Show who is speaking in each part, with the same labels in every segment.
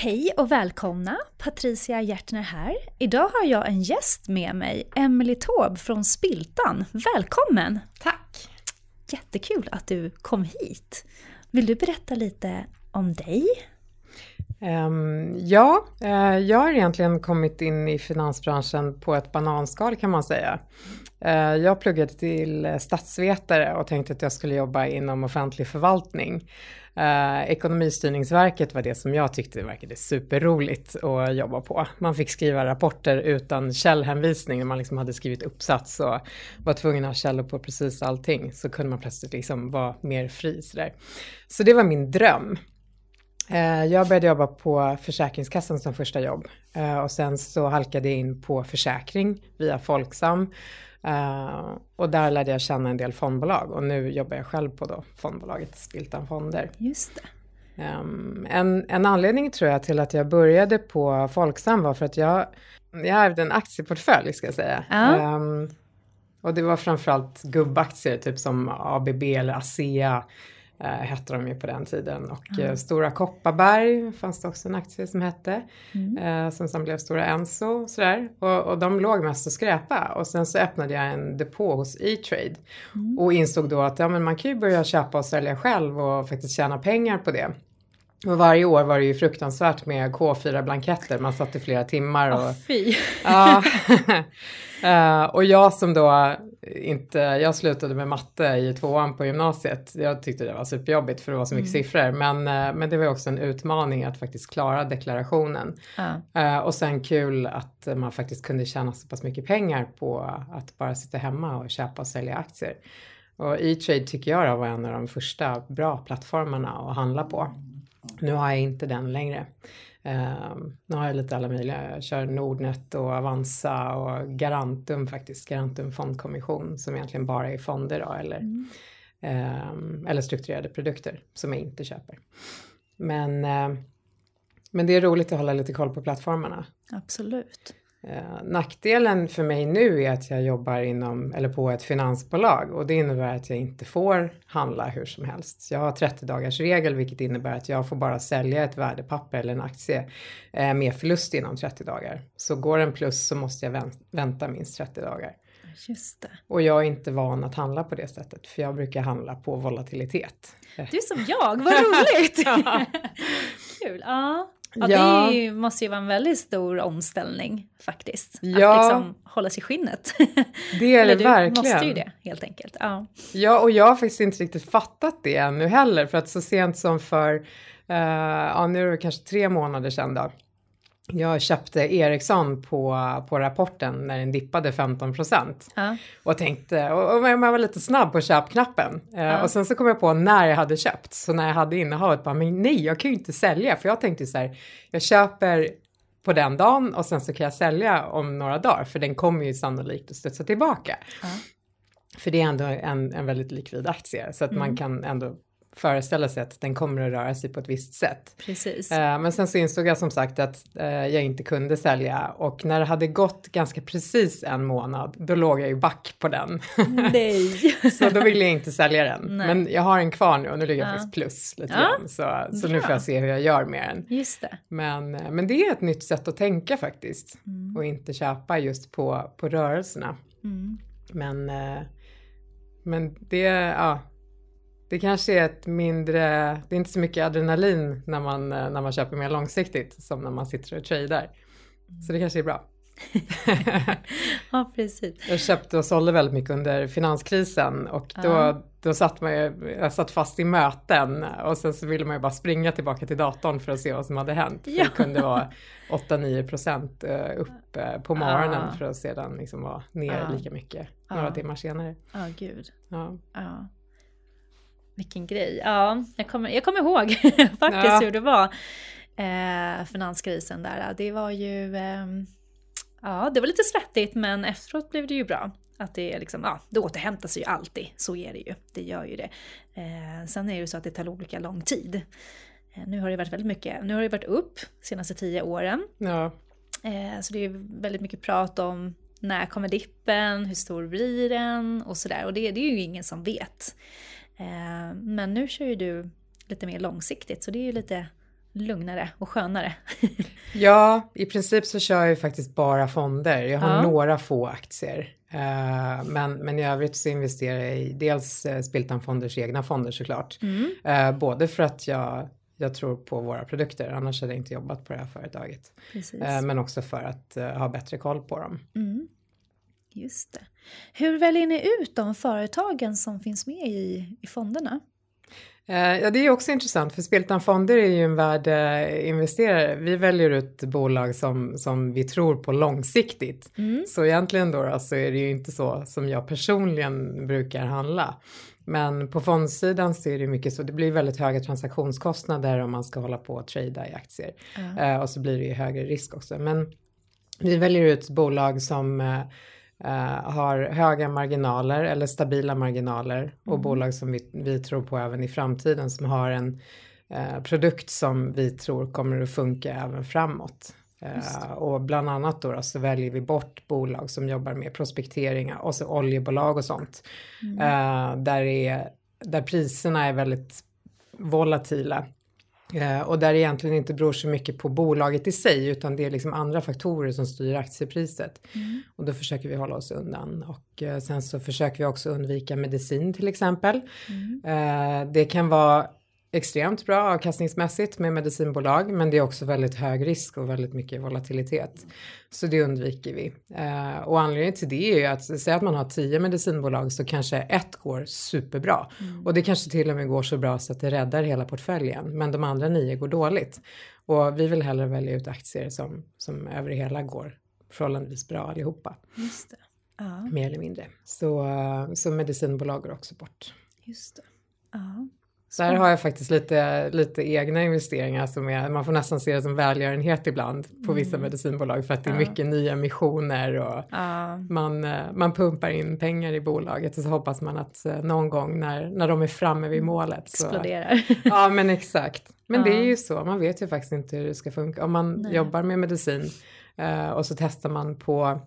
Speaker 1: Hej och välkomna! Patricia Hjärtner här. Idag har jag en gäst med mig, Emelie Taube från Spiltan. Välkommen!
Speaker 2: Tack!
Speaker 1: Jättekul att du kom hit. Vill du berätta lite om dig?
Speaker 2: Um, ja, uh, jag har egentligen kommit in i finansbranschen på ett bananskal kan man säga. Eh, jag pluggade till eh, statsvetare och tänkte att jag skulle jobba inom offentlig förvaltning. Eh, ekonomistyrningsverket var det som jag tyckte verkade superroligt att jobba på. Man fick skriva rapporter utan källhänvisning när man liksom hade skrivit uppsats och var tvungen att ha källor på precis allting. Så kunde man plötsligt liksom vara mer fri sådär. Så det var min dröm. Jag började jobba på Försäkringskassan som första jobb och sen så halkade jag in på försäkring via Folksam Uh, och där lärde jag känna en del fondbolag och nu jobbar jag själv på då fondbolaget Spiltan Fonder.
Speaker 1: Just det.
Speaker 2: Um, en, en anledning tror jag till att jag började på Folksam var för att jag, jag ärvde en aktieportfölj ska jag säga.
Speaker 1: Ja.
Speaker 2: Um, och det var framförallt gubbaktier typ som ABB eller ASEA eh, hette de ju på den tiden. Och eh, Stora Kopparberg fanns det också en aktie som hette.
Speaker 1: Mm.
Speaker 2: Eh, som sen blev Stora Enso och sådär. Och, och de låg mest och skräpa. Och sen så öppnade jag en depå hos E-trade.
Speaker 1: Mm.
Speaker 2: Och insåg då att ja, men man kan ju börja köpa och sälja själv och faktiskt tjäna pengar på det. Och varje år var det ju fruktansvärt med K4-blanketter. Man satt i flera timmar. Och,
Speaker 1: Åh, fy!
Speaker 2: Ja. Eh, och jag som då inte, jag slutade med matte i tvåan på gymnasiet. Jag tyckte det var superjobbigt för det var så mycket
Speaker 1: Mm.
Speaker 2: siffror. Men, eh, men det var också en utmaning att faktiskt klara deklarationen.
Speaker 1: Ja.
Speaker 2: Eh, och sen kul att man faktiskt kunde tjäna så pass mycket pengar på att bara sitta hemma och köpa och sälja aktier. Och E-trade tycker jag var en av de första bra plattformarna att handla på. Nu har jag inte den längre. Um, nu har jag lite alla möjliga. Jag kör Nordnet och Avanza och Garantum faktiskt. Garantum fondkommission som egentligen bara är fonder då, eller,
Speaker 1: Mm.
Speaker 2: ehm, eller strukturerade produkter som jag inte köper. Men, ehm, men det är roligt att hålla lite koll på plattformarna.
Speaker 1: Absolut.
Speaker 2: Eh, nackdelen för mig nu är att jag jobbar inom, eller på ett finansbolag och det innebär att jag inte får handla hur som helst. Jag har 30 dagars regel vilket innebär att jag får bara sälja ett värdepapper eller en aktie eh, med förlust inom 30 dagar. Så går den plus så måste jag vänt, vänta minst 30 dagar.
Speaker 1: Just det.
Speaker 2: Och jag är inte van att handla på det sättet för jag brukar handla på volatilitet.
Speaker 1: Du är som jag, vad roligt!
Speaker 2: Ja.
Speaker 1: Kul. Ja. Ja,
Speaker 2: Ja.
Speaker 1: det ju, måste ju vara en väldigt stor omställning faktiskt.
Speaker 2: Ja.
Speaker 1: Att liksom hålla sig i skinnet.
Speaker 2: Det är det
Speaker 1: du
Speaker 2: verkligen.
Speaker 1: måste ju det helt enkelt. Ja.
Speaker 2: Ja, och jag har faktiskt inte riktigt fattat det ännu heller, för att så sent som för, eh, ja nu är det kanske tre månader sedan då, jag köpte Ericsson på, på rapporten när den dippade 15 procent
Speaker 1: Ja.
Speaker 2: och tänkte, och, och jag var lite snabb på köpknappen. Eh,
Speaker 1: Ja.
Speaker 2: Och sen så kom jag på när jag hade köpt, så när jag hade innehavet, bara, men nej, jag kan ju inte sälja, för jag tänkte så här, jag köper på den dagen och sen så kan jag sälja om några dagar, för den kommer ju sannolikt att studsa tillbaka.
Speaker 1: Ja.
Speaker 2: För det är ändå en, en väldigt likvid aktie så att man
Speaker 1: Mm.
Speaker 2: kan ändå föreställa sig att den kommer att röra sig på ett visst sätt.
Speaker 1: Precis.
Speaker 2: Eh, men sen så insåg jag som sagt att eh, jag inte kunde sälja och när det hade gått ganska precis en månad då låg jag ju back på den.
Speaker 1: Nej.
Speaker 2: så då ville jag inte sälja den.
Speaker 1: Nej.
Speaker 2: Men jag har en kvar nu och nu ligger jag
Speaker 1: Ja.
Speaker 2: faktiskt plus lite
Speaker 1: Ja.
Speaker 2: grann. Så, så nu får jag se hur jag gör med den.
Speaker 1: Just det.
Speaker 2: Men, eh, men det är ett nytt sätt att tänka faktiskt
Speaker 1: Mm.
Speaker 2: och inte köpa just på, på rörelserna.
Speaker 1: Mm.
Speaker 2: Men, men det, ja, det kanske är ett mindre, det är inte så mycket adrenalin när man, eh, när man köper mer långsiktigt som när man sitter och tradar. Så det kanske är bra.
Speaker 1: Ja, precis.
Speaker 2: Jag köpte och sålde väldigt mycket under finanskrisen och då,
Speaker 1: Ja.
Speaker 2: då satt man ju, jag satt fast i möten och sen så ville man ju bara springa tillbaka till datorn för att se vad som hade hänt. För
Speaker 1: Ja.
Speaker 2: det kunde vara 8-9 procent eh, upp eh, på morgonen
Speaker 1: Ja.
Speaker 2: för att sedan liksom vara ner lika mycket några timmar senare.
Speaker 1: Ja, gud.
Speaker 2: Ja.
Speaker 1: Vilken grej. Ja, jag kommer, jag kommer ihåg faktiskt
Speaker 2: Ja.
Speaker 1: hur det var. Eh, finanskrisen där. Det var ju... ehm, ja, det var lite svettigt men efteråt blev det ju bra. Att det är liksom, ja, det återhämtar sig ju alltid. Så är det ju. Det gör ju det. Eh, sen är det ju så att det tar olika lång tid. Eh, nu har det varit väldigt mycket, nu har det varit upp de senaste tio åren.
Speaker 2: Ja.
Speaker 1: Eh, så det är väldigt mycket prat om när kommer dippen, hur stor blir den och sådär. Och det, det är ju ingen som vet. Eh, men nu kör ju du lite mer långsiktigt så det är ju lite lugnare och skönare.
Speaker 2: ja, i princip så kör jag ju faktiskt bara fonder. Jag har
Speaker 1: Ja.
Speaker 2: några få aktier. Eh, men, men i övrigt så investerar jag i dels uh, Spiltan Fonders egna fonder såklart.
Speaker 1: Mm.
Speaker 2: Eh, både för att jag, jag tror på våra produkter, annars hade jag inte jobbat på det här företaget.
Speaker 1: Precis.
Speaker 2: Eh, men också för att eh, ha bättre koll på dem.
Speaker 1: Mm. Just det. Hur väljer ni ut de företagen som finns med i, i fonderna?
Speaker 2: Eh, Ja, det är också intressant för Spiltan Fonder är ju en värdeinvesterare. Vi väljer ut bolag som, som vi tror på långsiktigt.
Speaker 1: Mm.
Speaker 2: Så egentligen då, så är det ju inte så som jag personligen brukar handla. Men på fondsidan så är det mycket så, det blir väldigt höga transaktionskostnader om man ska hålla på och trada i aktier. Eh, och så blir det ju högre risk också. Men vi väljer ut bolag som eh, har höga marginaler eller stabila marginaler och
Speaker 1: Mm.
Speaker 2: bolag som vi, vi tror på även i framtiden som har en eh, produkt som vi tror kommer att funka även framåt. Eh, och bland annat då, då så väljer vi bort bolag som jobbar med prospektering och så oljebolag och sånt.
Speaker 1: Mm.
Speaker 2: Där, är, där priserna är väldigt volatila. Eh, och där det egentligen inte beror så mycket på bolaget i sig utan det är liksom andra faktorer som styr aktiepriset.
Speaker 1: Mm.
Speaker 2: Och då försöker vi hålla oss undan. Och eh, sen så försöker vi också undvika medicin till exempel.
Speaker 1: Mm.
Speaker 2: Eh, det kan vara extremt bra avkastningsmässigt med medicinbolag men det är också väldigt hög risk och väldigt mycket volatilitet. Så det undviker vi. Eh, och anledningen till det är ju att säga att man har tio medicinbolag så kanske ett går superbra.
Speaker 1: Mm.
Speaker 2: Och det kanske till och med går så bra så att det räddar hela portföljen. Men de andra nio går dåligt. Och vi vill hellre välja ut aktier som, som över hela går förhållandevis bra allihopa.
Speaker 1: Just det. Ja,
Speaker 2: Mer eller mindre. Så, så medicinbolag går också bort.
Speaker 1: just det. Ja.
Speaker 2: Så här har jag faktiskt lite, lite egna investeringar som är, man får nästan se det som välgörenhet ibland på vissa
Speaker 1: Mm.
Speaker 2: medicinbolag för att det är
Speaker 1: Ja.
Speaker 2: mycket nya emissioner och
Speaker 1: Ja,
Speaker 2: man, eh, man pumpar in pengar i bolaget och så hoppas man att eh, någon gång när, när de är framme vid målet så...
Speaker 1: exploderar.
Speaker 2: Ja men exakt. Men det
Speaker 1: Ja.
Speaker 2: är ju så, man vet ju faktiskt inte hur det ska funka. Om man
Speaker 1: Nej.
Speaker 2: jobbar med medicin eh, och så testar man på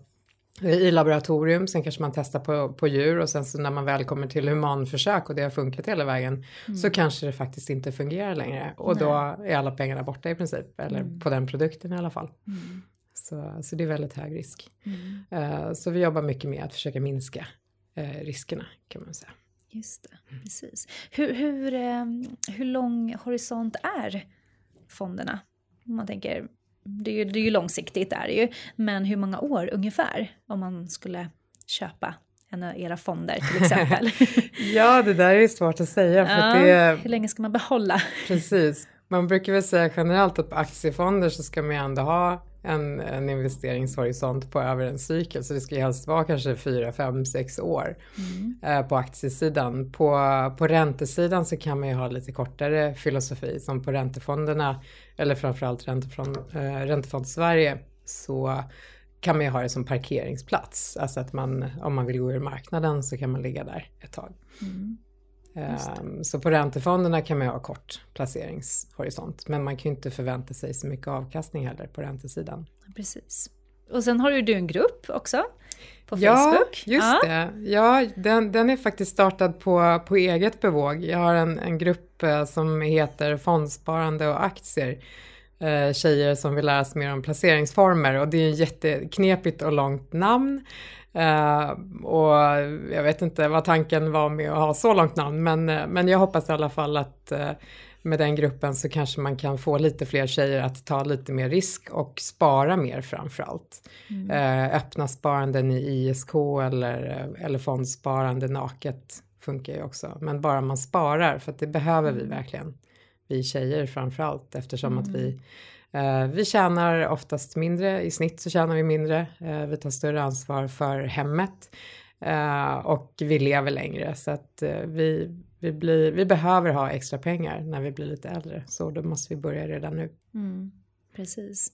Speaker 2: i laboratorium, sen kanske man testar på, på djur och sen så när man väl kommer till humanförsök och det har funkat hela vägen så kanske det faktiskt inte fungerar längre och då är alla pengarna borta i princip, eller
Speaker 1: Mm.
Speaker 2: på den produkten i alla fall.
Speaker 1: Mm.
Speaker 2: Så, så det är väldigt hög risk.
Speaker 1: Mm.
Speaker 2: Eh, så vi jobbar mycket med att försöka minska eh, riskerna kan man säga.
Speaker 1: Just det, precis. Hur, hur, eh, hur lång horisont är fonderna? Om man tänker, det är, ju, det är ju långsiktigt är det ju, men hur många år ungefär om man skulle köpa en av era fonder till exempel?
Speaker 2: Ja, det där är svårt att säga för att det
Speaker 1: ja, hur länge ska man behålla?
Speaker 2: Precis. Man brukar väl säga generellt att på aktiefonder så ska man ju ändå ha en, en investeringshorisont på över en cykel. Så det ska ju helst vara kanske 4, 5, 6 år
Speaker 1: Mm.
Speaker 2: eh, på aktiesidan. På, på räntesidan så kan man ju ha lite kortare filosofi som på räntefonderna eller framförallt räntefond, eh, Räntefond Sverige så kan man ju ha det som parkeringsplats. Alltså att man, om man vill gå ur marknaden så kan man ligga där ett tag.
Speaker 1: Mm.
Speaker 2: Ehm, Så på räntefonderna kan man ju ha kort placeringshorisont. Men man kan ju inte förvänta sig så mycket avkastning heller på räntesidan.
Speaker 1: Precis. Och sen har ju du en grupp också på
Speaker 2: Ja,
Speaker 1: Facebook.
Speaker 2: just
Speaker 1: ja.
Speaker 2: det. Ja, den, den är faktiskt startad på, på eget bevåg. Jag har en, en grupp eh, som heter Fondsparande och aktier. Eh, tjejer som vill lära sig mer om placeringsformer och det är ett jätteknepigt och långt namn. Eh, och jag vet inte vad tanken var med att ha så långt namn men, eh, men jag hoppas i alla fall att eh, med den gruppen så kanske man kan få lite fler tjejer att ta lite mer risk och spara mer framförallt.
Speaker 1: Mm.
Speaker 2: Eh, öppna sparanden i ISK eller, eller fondsparande naket funkar ju också. Men bara man sparar för att det behöver vi
Speaker 1: Mm.
Speaker 2: verkligen. Vi tjejer framförallt eftersom att
Speaker 1: Mm.
Speaker 2: vi eh, Eh, vi tjänar oftast mindre, i snitt så tjänar vi mindre. Eh, vi tar större ansvar för hemmet eh, och vi lever längre så att eh, vi, vi, blir, vi behöver ha extra pengar när vi blir lite äldre så då måste vi börja redan nu.
Speaker 1: Mm, precis.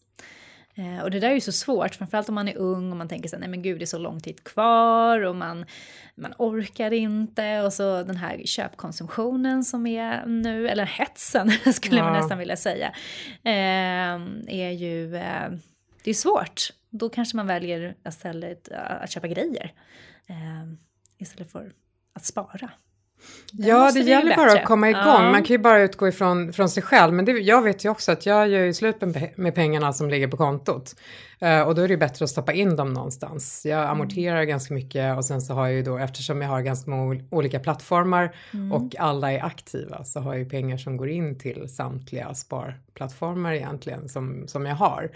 Speaker 1: Eh, och det där är ju så svårt, framförallt om man är ung och man tänker så här, nej men gud det är så lång tid kvar och man, man orkar inte och så den här köpkonsumtionen som är nu, eller hetsen skulle man
Speaker 2: Ja.
Speaker 1: nästan vilja säga, eh, är ju, eh, det är svårt. Då kanske man väljer istället eh, att köpa grejer eh, istället för att spara.
Speaker 2: Ja, det gäller bara att komma igång.
Speaker 1: Ja.
Speaker 2: Man kan ju bara utgå ifrån från sig själv. Men det, jag vet ju också att jag gör ju slut med, pengarna som ligger på kontot. Eh, och då är det ju bättre att stoppa in dem någonstans. Jag
Speaker 1: Mm.
Speaker 2: amorterar ganska mycket och sen så har jag ju då, eftersom jag har ganska många olika plattformar
Speaker 1: Mm.
Speaker 2: och alla är aktiva, så har jag ju pengar som går in till samtliga sparplattformar egentligen som, som jag har.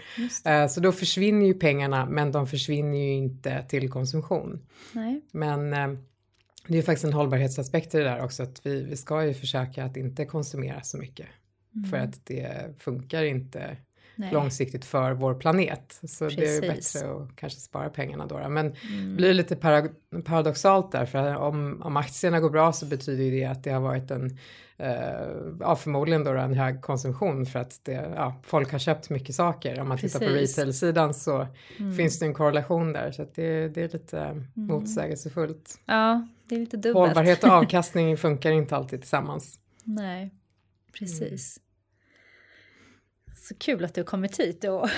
Speaker 2: Eh, så då försvinner ju pengarna, men de försvinner ju inte till konsumtion.
Speaker 1: Nej.
Speaker 2: Men eh, det är faktiskt en hållbarhetsaspekt i det där också, att vi, vi ska ju försöka att inte konsumera så mycket. För att det funkar inte
Speaker 1: Mm. Nej.
Speaker 2: långsiktigt för vår planet. Så det är
Speaker 1: Precis.
Speaker 2: bättre att kanske spara pengarna då. Men
Speaker 1: Mm.
Speaker 2: det blir lite parag- paradoxalt där, för om, om aktierna går bra så betyder det att det har varit en, eh, ja förmodligen då en hög konsumtion för att det, ja, folk har köpt mycket saker. Om man tittar på
Speaker 1: Precis.
Speaker 2: retail-sidan så
Speaker 1: Mm.
Speaker 2: finns det en korrelation där, så att det, det är lite motsägelsefullt.
Speaker 1: Ja, det är lite dubbelt.
Speaker 2: Hållbarhet och avkastning funkar inte alltid tillsammans.
Speaker 1: Nej, precis. Så kul att du har kommit hit och, och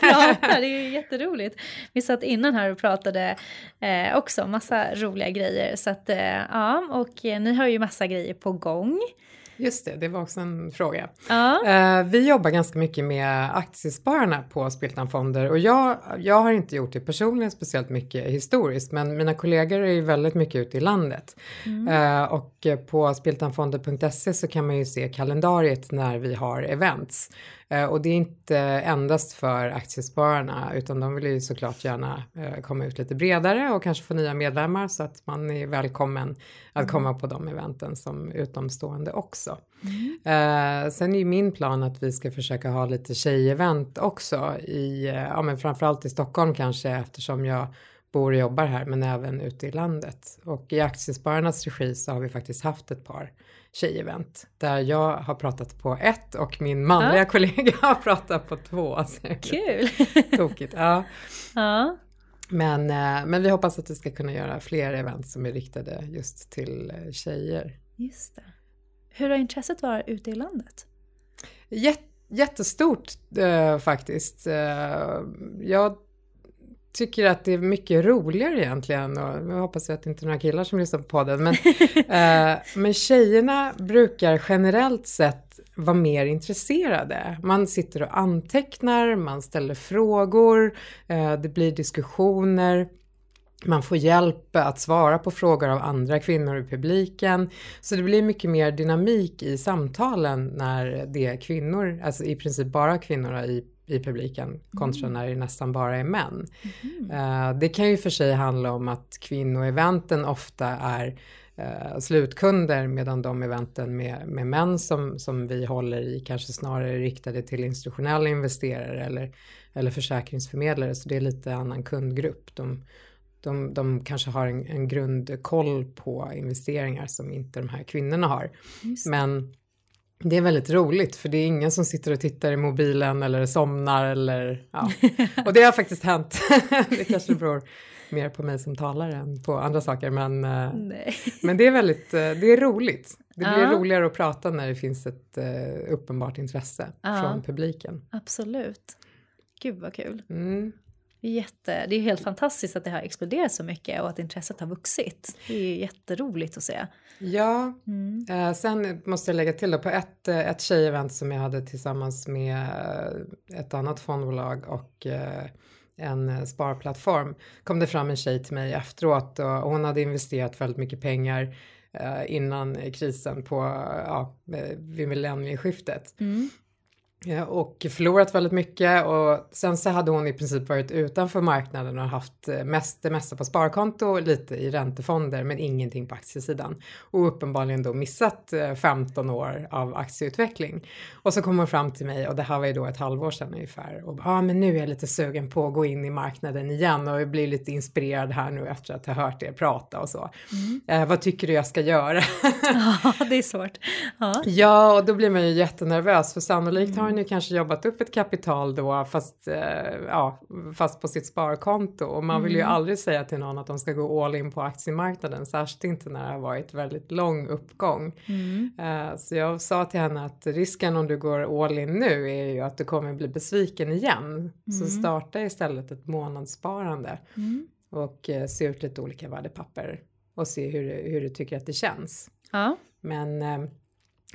Speaker 1: pratar, det är ju jätteroligt. Vi satt innan här och pratade eh, också massa roliga grejer. Så att, eh, ja, och eh, ni har ju massa grejer på gång.
Speaker 2: Just det, det var också en fråga.
Speaker 1: Ja,
Speaker 2: Eh, vi jobbar ganska mycket med aktiespararna på Spiltan Fonder och jag, jag har inte gjort det personligen speciellt mycket historiskt men mina kollegor är ju väldigt mycket ute i landet. Eh, och på spiltanfonder.se så kan man ju se kalendariet när vi har events. Eh, och det är inte endast för aktiespararna utan de vill ju såklart gärna eh, komma ut lite bredare och kanske få nya medlemmar så att man är välkommen att komma på de eventen som utomstående också. Eh, sen är ju min plan att vi ska försöka ha lite tjejevent också i, ja men framförallt i Stockholm kanske eftersom jag bor och jobbar här men även ute i landet. Och i Aktiespararnas regi så har vi faktiskt haft ett par tjejevent där jag har pratat på ett och min manliga kollega har pratat på två. Så
Speaker 1: kul.
Speaker 2: Tokigt. Ja.
Speaker 1: ja,
Speaker 2: Men, eh, men vi hoppas att vi ska kunna göra fler event som är riktade just till eh, tjejer.
Speaker 1: just det. Hur har intresset varit ute i landet?
Speaker 2: Jät, jättestort eh, faktiskt. Jag tycker att det är mycket roligare egentligen och jag hoppas att det inte är några killar som lyssnar på podden. Men, eh, men tjejerna brukar generellt sett vara mer intresserade. Man sitter och antecknar, man ställer frågor, eh, det blir diskussioner. Man får hjälp att svara på frågor av andra kvinnor i publiken. Så det blir mycket mer dynamik i samtalen när det är kvinnor, alltså i princip bara kvinnor i, i publiken kontra när det nästan bara är män. Eh, det kan ju för sig handla om att kvinnoeventen ofta är eh, slutkunder medan de eventen med, med män som, som vi håller i kanske snarare är riktade till institutionella investerare eller, eller försäkringsförmedlare så det är lite annan kundgrupp. De, de, de kanske har en, en grundkoll på investeringar som inte de här kvinnorna har. Men det är väldigt roligt för det är ingen som sitter och tittar i mobilen eller somnar eller ja. Och det har faktiskt hänt. det kanske beror mer på mig som talare än på andra saker men, eh,
Speaker 1: Nej.
Speaker 2: men det är väldigt, eh, det är roligt. Det blir
Speaker 1: Ja.
Speaker 2: roligare att prata när det finns ett eh, uppenbart intresse
Speaker 1: Ja.
Speaker 2: från publiken.
Speaker 1: Absolut. Gud vad kul.
Speaker 2: Mm.
Speaker 1: Det är, jätte, det är helt fantastiskt att det har exploderat så mycket och att intresset har vuxit. Det är jätteroligt att se.
Speaker 2: Ja,
Speaker 1: Mm.
Speaker 2: Eh, sen måste jag lägga till då, på ett, eh, ett tjejevent som jag hade tillsammans med eh, ett annat fondbolag och eh, en eh, sparplattform kom det fram en tjej till mig efteråt och hon hade investerat väldigt mycket pengar innan krisen på, ja, vid millennieskiftet.
Speaker 1: Mm.
Speaker 2: Ja, och förlorat väldigt mycket och sen så hade hon i princip varit utanför marknaden och haft eh, mest, det mesta på sparkonto och lite i räntefonder men ingenting på aktiesidan. Och uppenbarligen då missat eh, 15 år av aktieutveckling. Och så kom hon fram till mig och det här var ju då ett halvår sedan ungefär och ja ah, men nu är jag lite sugen på att gå in i marknaden igen och jag blir lite inspirerad här nu efter att ha hört er prata och så. Eh, vad tycker du jag ska göra?
Speaker 1: Ja, det är svårt. Ja.
Speaker 2: Ja, och då blir man ju jättenervös för sannolikt har hon ju kanske jobbat upp ett kapital då fast, eh, ja, fast på sitt sparkonto och man vill ju aldrig säga till någon att de ska gå all in på aktiemarknaden, särskilt inte när det har varit väldigt lång uppgång.
Speaker 1: Mm.
Speaker 2: Eh, så jag sa till henne att risken om du går all in nu är ju att du kommer bli besviken igen. Så starta istället ett månadssparande
Speaker 1: Mm.
Speaker 2: och eh, se ut lite olika värdepapper och se hur, du- hur du tycker att det känns.
Speaker 1: Ja.
Speaker 2: Men, eh,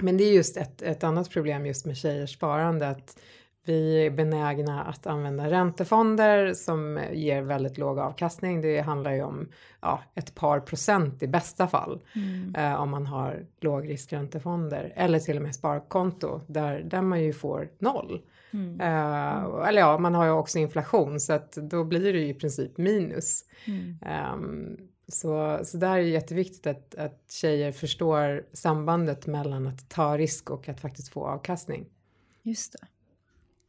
Speaker 2: men det är just ett, ett annat problem just med tjejers sparande att vi är benägna att använda räntefonder som ger väldigt låg avkastning. Det handlar ju om ja, ett par procent i bästa fall
Speaker 1: Mm.
Speaker 2: eh, om man har lågriskräntefonder eller till och med sparkonto där, där man ju får noll.
Speaker 1: Mm.
Speaker 2: Eh, eller ja, man har ju också inflation så att då blir det ju i princip minus.
Speaker 1: Mm.
Speaker 2: Ehm, så, så där är det jätteviktigt att, att tjejer förstår sambandet mellan att ta risk och att faktiskt få avkastning.
Speaker 1: Just det.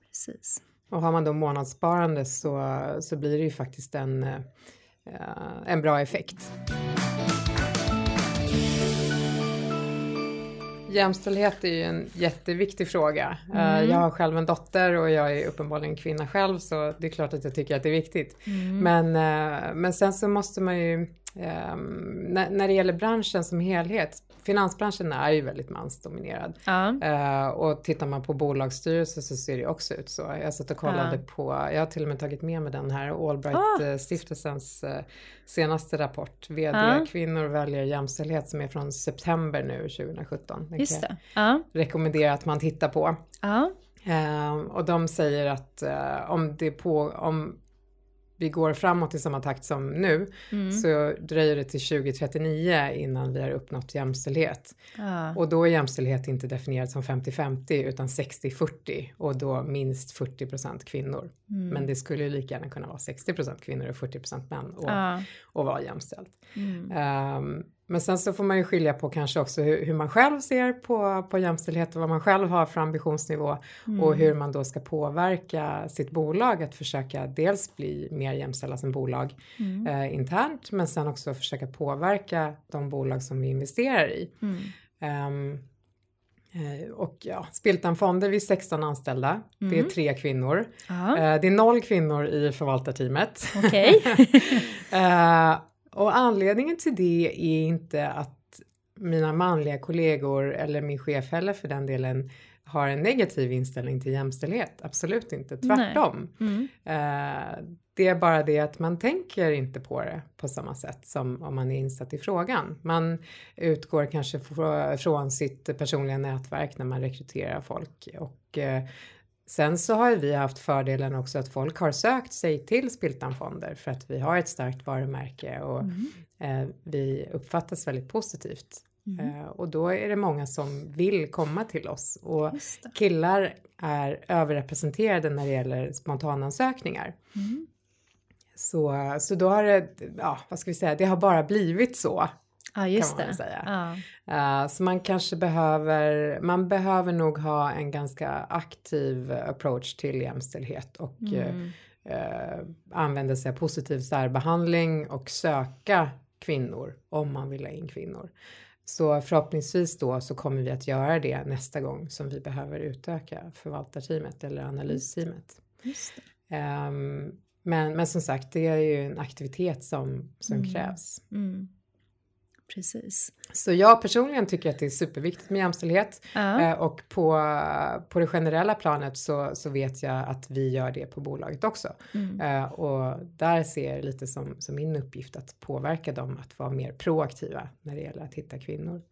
Speaker 1: Precis.
Speaker 2: Och har man då månadssparande så, så blir det ju faktiskt en, eh, en bra effekt. Jämställdhet är ju en jätteviktig fråga. Eh,
Speaker 1: Mm.
Speaker 2: Jag har själv en dotter och jag är uppenbarligen kvinna själv så det är klart att jag tycker att det är viktigt.
Speaker 1: Mm.
Speaker 2: Men, eh, men sen så måste man ju, ehm, när, när det gäller branschen som helhet, finansbranschen är ju väldigt mansdominerad.
Speaker 1: Ja.
Speaker 2: Eh, och tittar man på bolagsstyrelser så ser det också ut så. Jag satt och kollade
Speaker 1: Ja.
Speaker 2: på, jag har till och med tagit med mig den här
Speaker 1: Ah.
Speaker 2: Allbright-stiftelsens eh, senaste rapport. VD
Speaker 1: Ja.
Speaker 2: Kvinnor väljer jämställdhet som är från september nu 2017. Den
Speaker 1: Just
Speaker 2: kan jag rekommendera att man tittar på. Eh, och de säger att eh, om det på, om vi går framåt i samma takt som nu
Speaker 1: Mm.
Speaker 2: så dröjer det till 2039 innan vi har uppnått jämställdhet.
Speaker 1: Ja.
Speaker 2: Och då är jämställdhet inte definierat som 50-50 utan 60-40 och då minst 40% kvinnor.
Speaker 1: Mm.
Speaker 2: Men det skulle ju lika gärna kunna vara 60% kvinnor och 40% män och,
Speaker 1: Ja.
Speaker 2: och vara jämställt.
Speaker 1: Mm.
Speaker 2: Ehm, men sen så får man ju skilja på kanske också hur, hur man själv ser på, på jämställdhet och vad man själv har för ambitionsnivå
Speaker 1: Mm.
Speaker 2: och hur man då ska påverka sitt bolag att försöka dels bli mer jämställda som bolag
Speaker 1: Mm.
Speaker 2: eh, internt men sen också försöka påverka de bolag som vi investerar i.
Speaker 1: Mm.
Speaker 2: Eh, och ja, Spiltan Fonder, vi är 16 anställda. Det är
Speaker 1: Mm.
Speaker 2: tre kvinnor.
Speaker 1: Ja.
Speaker 2: Eh, det är noll kvinnor i förvaltarteamet.
Speaker 1: Okej.
Speaker 2: Eh, och anledningen till det är inte att mina manliga kollegor eller min chef heller för den delen har en negativ inställning till jämställdhet. Absolut inte, tvärtom.
Speaker 1: Mm.
Speaker 2: Det är bara det att man tänker inte på det på samma sätt som om man är insatt i frågan. Man utgår kanske fr- från sitt personliga nätverk när man rekryterar folk och eh, Sen så har vi haft fördelen också att folk har sökt sig till Spiltanfonder för att vi har ett starkt varumärke och
Speaker 1: Mm.
Speaker 2: eh, vi uppfattas väldigt positivt.
Speaker 1: Mm.
Speaker 2: Eh, och då är det många som vill komma till oss och killar är överrepresenterade när det gäller spontanansökningar.
Speaker 1: Mm.
Speaker 2: Så, så då har det, ja vad ska vi säga, det har bara blivit så.
Speaker 1: Ja, just
Speaker 2: Kan man
Speaker 1: det.
Speaker 2: säga.
Speaker 1: Ja.
Speaker 2: Eh, så man kanske behöver, man behöver nog ha en ganska aktiv approach till jämställdhet och eh,
Speaker 1: Mm.
Speaker 2: eh, använda sig av positiv särbehandling och söka kvinnor om man vill ha in kvinnor. Så förhoppningsvis då så kommer vi att göra det nästa gång som vi behöver utöka förvaltarteamet eller analysteamet.
Speaker 1: Just det.
Speaker 2: Men, men som sagt, det är ju en aktivitet som, som
Speaker 1: Mm.
Speaker 2: krävs.
Speaker 1: Mm. Precis.
Speaker 2: Så jag personligen tycker att det är superviktigt med jämställdhet. Eh, och på, på det generella planet så, så vet jag att vi gör det på bolaget också.
Speaker 1: Mm.
Speaker 2: Eh, och där ser jag lite som, som min uppgift att påverka dem att vara mer proaktiva när det gäller att hitta kvinnor.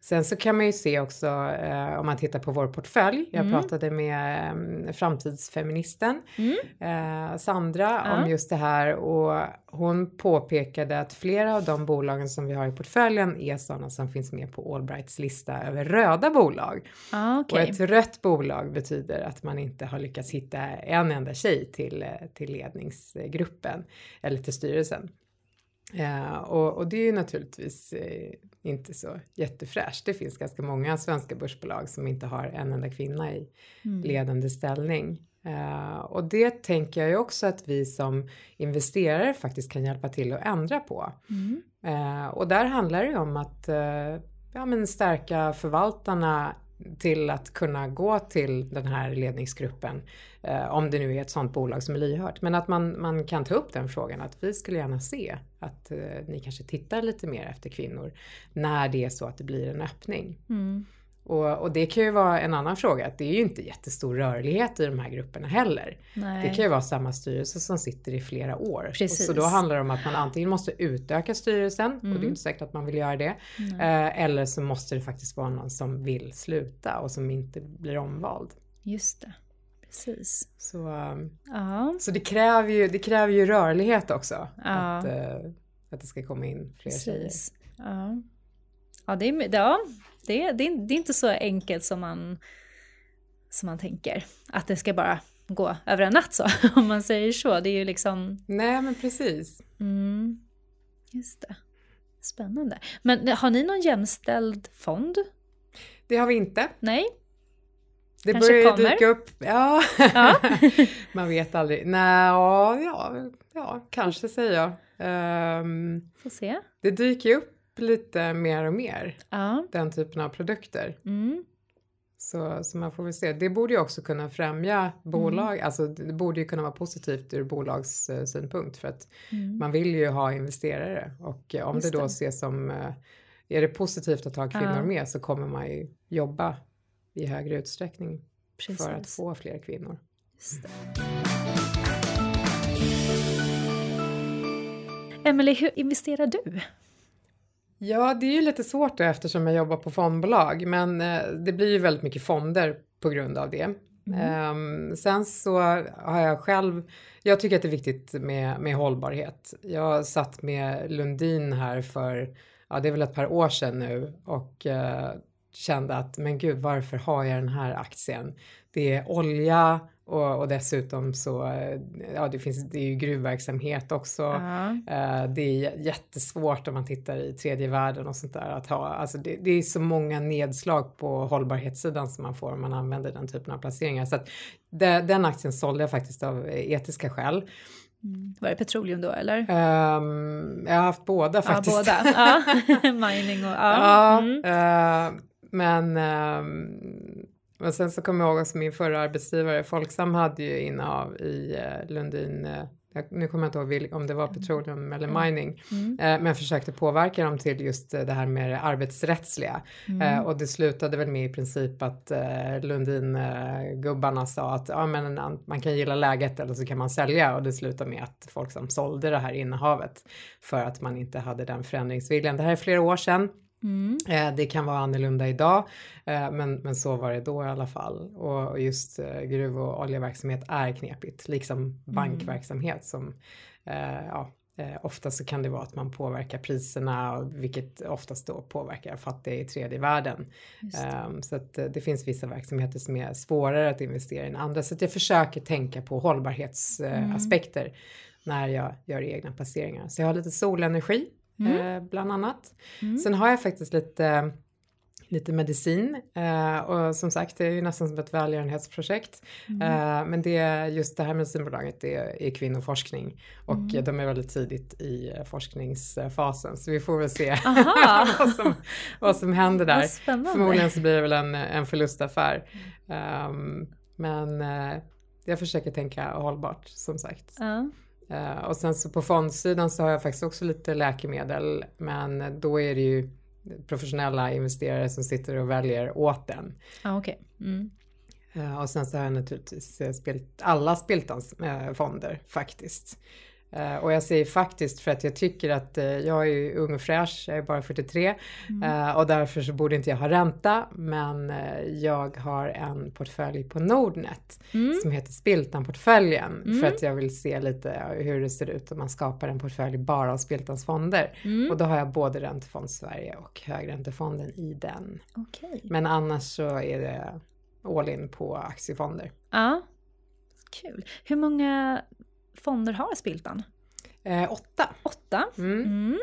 Speaker 2: Sen så kan man ju se också eh, om man tittar på vår portfölj. Jag
Speaker 1: Mm.
Speaker 2: pratade med eh, framtidsfeministen
Speaker 1: Mm.
Speaker 2: eh, Sandra
Speaker 1: Ja.
Speaker 2: om just det här och hon påpekade att flera av de bolagen som vi har i portföljen är sådana som finns med på Allbrights lista över röda bolag.
Speaker 1: Ja,
Speaker 2: Och
Speaker 1: okej.
Speaker 2: ett rött bolag betyder att man inte har lyckats hitta en enda tjej till, eh, till ledningsgruppen eller till styrelsen. Ja, och, och det är ju naturligtvis eh, inte så jättefräscht. Det finns ganska många svenska börsbolag som inte har en enda kvinna i
Speaker 1: Mm.
Speaker 2: ledande ställning. Eh, och det tänker jag ju också att vi som investerare faktiskt kan hjälpa till att ändra på.
Speaker 1: Mm.
Speaker 2: Eh, och där handlar det ju om att eh, ja, men stärka förvaltarna till att kunna gå till den här ledningsgruppen. Eh, om det nu är ett sådant bolag som är lyhört. Men att man, man kan ta upp den frågan att vi skulle gärna se att eh, ni kanske tittar lite mer efter kvinnor när det är så att det blir en öppning.
Speaker 1: Mm.
Speaker 2: Och, och, det kan ju vara en annan fråga, att det är ju inte jättestor rörlighet i de här grupperna heller. Nej. Det kan ju vara samma styrelse som sitter i flera år. Precis. så då handlar det om att man antingen måste utöka styrelsen, mm. och det är mm. inte säkert att man vill göra det, eh, eller så måste det faktiskt vara någon som vill sluta och som inte blir omvald.
Speaker 1: Just det. Precis.
Speaker 2: Så, ja. så det, kräver ju, det kräver ju rörlighet också. Ja. Att, uh, att det ska komma in fler Precis. tjejer.
Speaker 1: Ja, ja, det, är, ja det, det, är, det är inte så enkelt som man, som man tänker. Att det ska bara gå över en natt så, om man säger så. Det är ju liksom...
Speaker 2: Nej, men precis.
Speaker 1: Mm, just det. Spännande. Men har ni någon jämställd fond?
Speaker 2: Det har vi inte.
Speaker 1: Nej.
Speaker 2: Det Kanske börjar kommer. dyka upp. Ja, ja. man vet aldrig. Nej, ja, ja, kanske säger jag. Um,
Speaker 1: Får se.
Speaker 2: Det dyker upp lite mer och mer, ja. den typen av produkter. Mm. Så, så man får väl se. Det borde ju också kunna främja bolag, mm. alltså det borde ju kunna vara positivt ur bolagssynpunkt för att mm. man vill ju ha investerare och om Just det då det. ses som, eh, är det positivt att ha kvinnor ja. med så kommer man ju jobba i högre utsträckning Precis. för att få fler kvinnor.
Speaker 1: Emelie, hur investerar du?
Speaker 2: Ja, det är ju lite svårt då, eftersom jag jobbar på fondbolag, men eh, det blir ju väldigt mycket fonder på grund av det. Mm. Um, sen så har jag själv, jag tycker att det är viktigt med, med hållbarhet. Jag satt med Lundin här för, ja det är väl ett par år sedan nu och uh, kände att men gud varför har jag den här aktien? Det är olja och, och dessutom så, ja det finns, det är ju gruvverksamhet också. Uh -huh. uh, det är jättesvårt om man tittar i tredje världen och sånt där att ha, alltså det, det, är så många nedslag på hållbarhetssidan som man får om man använder den typen av placeringar. Så att det, den aktien sålde jag faktiskt av etiska skäl.
Speaker 1: Mm. Var det petroleum då eller?
Speaker 2: Um, jag har haft båda faktiskt.
Speaker 1: Ja, båda. Ja. Mining och ja.
Speaker 2: ja mm. uh, men, um, men sen så kommer jag ihåg också min förra arbetsgivare, Folksam hade ju innehav i uh, Lundin uh, nu kommer jag inte ihåg om det var petroleum eller mining, mm. eh, men försökte påverka dem till just det här med det arbetsrättsliga. Mm. Eh, och det slutade väl med i princip att eh, Lundin-gubbarna eh, sa att ja, men man kan gilla läget eller så kan man sälja och det slutade med att folk som sålde det här innehavet för att man inte hade den förändringsviljan. Det här är flera år sedan. Mm. Eh, det kan vara annorlunda idag, eh, men, men så var det då i alla fall. Och just eh, gruv och oljeverksamhet är knepigt, liksom mm. bankverksamhet som ja, ofta så kan det vara att man påverkar priserna, vilket oftast då påverkar fattiga i tredje världen. Um, så att det finns vissa verksamheter som är svårare att investera i än andra. Så att jag försöker tänka på hållbarhetsaspekter mm. när jag gör egna placeringar. Så jag har lite solenergi mm. eh, bland annat. Mm. Sen har jag faktiskt lite lite medicin eh, och som sagt det är ju nästan som ett välgörenhetsprojekt. Mm. Eh, men det just det här medicinbolaget det är, är kvinnoforskning och mm. de är väldigt tidigt i forskningsfasen så vi får väl se vad, som, vad som händer där. Förmodligen så blir det väl en, en förlustaffär. Um, men eh, jag försöker tänka hållbart som sagt.
Speaker 1: Uh.
Speaker 2: Uh, och sen så på fondsidan så har jag faktiskt också lite läkemedel men då är det ju professionella investerare som sitter och väljer åt den.
Speaker 1: Ah, okay. Mm.
Speaker 2: Uh, och sen så har jag naturligtvis spilt alla Spiltans fonder faktiskt. Uh, och jag säger faktiskt för att jag tycker att uh, jag är ung och fräsch, jag är bara 43 mm. uh, och därför så borde inte jag ha ränta men jag har en portfölj på Nordnet mm. som heter Spiltan-portföljen mm. för att jag vill se lite hur det ser ut om man skapar en portfölj bara av Spiltans fonder. Mm. Och då har jag både Räntefond Sverige och Högräntefonden i den.
Speaker 1: Okay.
Speaker 2: Men annars så är det all in på aktiefonder.
Speaker 1: Ja, kul. Hur många fonder har Spiltan?
Speaker 2: Eh, åtta.
Speaker 1: Åtta? Mm. Mm.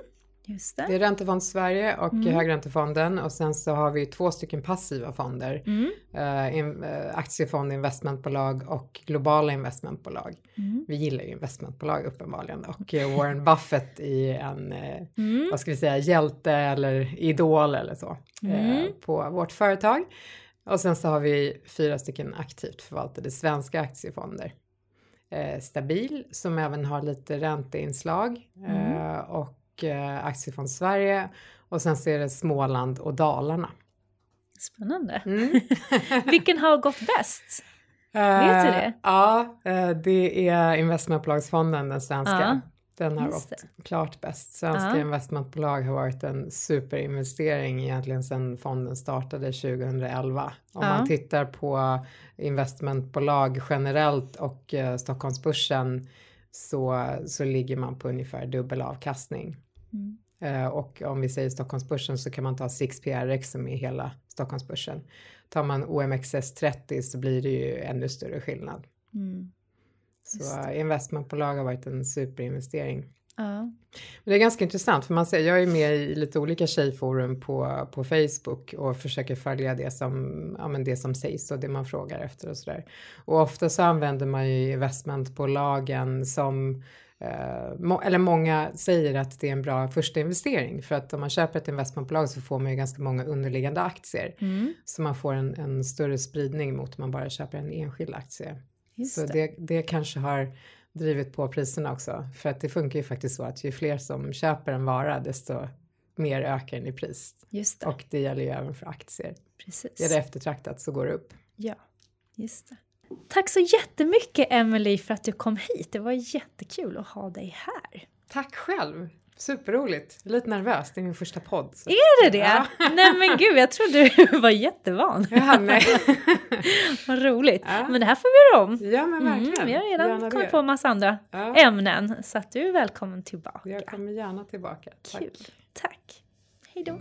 Speaker 1: Just det.
Speaker 2: det är Räntefond Sverige och mm. Högräntefonden och sen så har vi två stycken passiva fonder.
Speaker 1: Mm.
Speaker 2: Eh, in, eh, aktiefond, investmentbolag och globala investmentbolag. Mm. Vi gillar ju investmentbolag uppenbarligen och eh, Warren Buffett är en, eh, mm. vad ska vi säga, hjälte eller idol eller så eh, mm. på vårt företag. Och sen så har vi fyra stycken aktivt förvaltade svenska aktiefonder eh, stabil som även har lite ränteinslag mm. eh, och eh, Aktiefond Sverige och sen så är det Småland och Dalarna.
Speaker 1: Spännande.
Speaker 2: Mm.
Speaker 1: Vilken har gått bäst? Vet du det?
Speaker 2: Ja, det är investmentbolagsfonden, den svenska. Den har
Speaker 1: just
Speaker 2: gått klart bäst. Svenska
Speaker 1: Ja.
Speaker 2: investmentbolag har varit en superinvestering egentligen sedan fonden startade 2011. Om
Speaker 1: Ja.
Speaker 2: man tittar på investmentbolag generellt och eh, Stockholmsbörsen så, så ligger man på ungefär dubbel avkastning.
Speaker 1: Mm.
Speaker 2: Eh, och om vi säger Stockholmsbörsen så kan man ta 6PRX som är hela Stockholmsbörsen. Tar man OMXS30 så blir det ju ännu större skillnad.
Speaker 1: Mm.
Speaker 2: Så investmentbolag har varit en superinvestering.
Speaker 1: Ja.
Speaker 2: Men det är ganska intressant för man ser, jag är med i lite olika tjejforum på, på Facebook och försöker följa det som, ja, men det som sägs och det man frågar efter och sådär. Och ofta så använder man ju investmentbolagen som eh, eller många säger att det är en bra första investering för att om man köper ett investmentbolag så får man ju ganska många underliggande aktier
Speaker 1: Mm.
Speaker 2: så man får en, en större spridning mot om man bara köper en enskild aktie.
Speaker 1: Just
Speaker 2: Så
Speaker 1: det.
Speaker 2: det, det kanske har drivit på priserna också. För att det funkar ju faktiskt så att ju fler som köper en vara desto mer ökar den i pris.
Speaker 1: Just det.
Speaker 2: Och det gäller ju även för aktier.
Speaker 1: Precis.
Speaker 2: Är det eftertraktat så går det upp.
Speaker 1: Ja, just det. Tack så jättemycket Emily för att du kom hit. Det var jättekul att ha dig här.
Speaker 2: Tack själv! Superroligt. Lite nervös, det är min första podd. Så.
Speaker 1: Är det det?
Speaker 2: Ja.
Speaker 1: Nej men gud, jag trodde du var jättevan.
Speaker 2: Ja, nej.
Speaker 1: Vad roligt.
Speaker 2: Ja.
Speaker 1: Men det här får vi göra om.
Speaker 2: ja men
Speaker 1: Mm,
Speaker 2: verkligen.
Speaker 1: vi har redan
Speaker 2: Gärna
Speaker 1: kommit
Speaker 2: det.
Speaker 1: på en massa andra
Speaker 2: Ja,
Speaker 1: ämnen. Så att du är välkommen tillbaka.
Speaker 2: jag kommer gärna tillbaka. Tack.
Speaker 1: Kul. Tack. Hej då.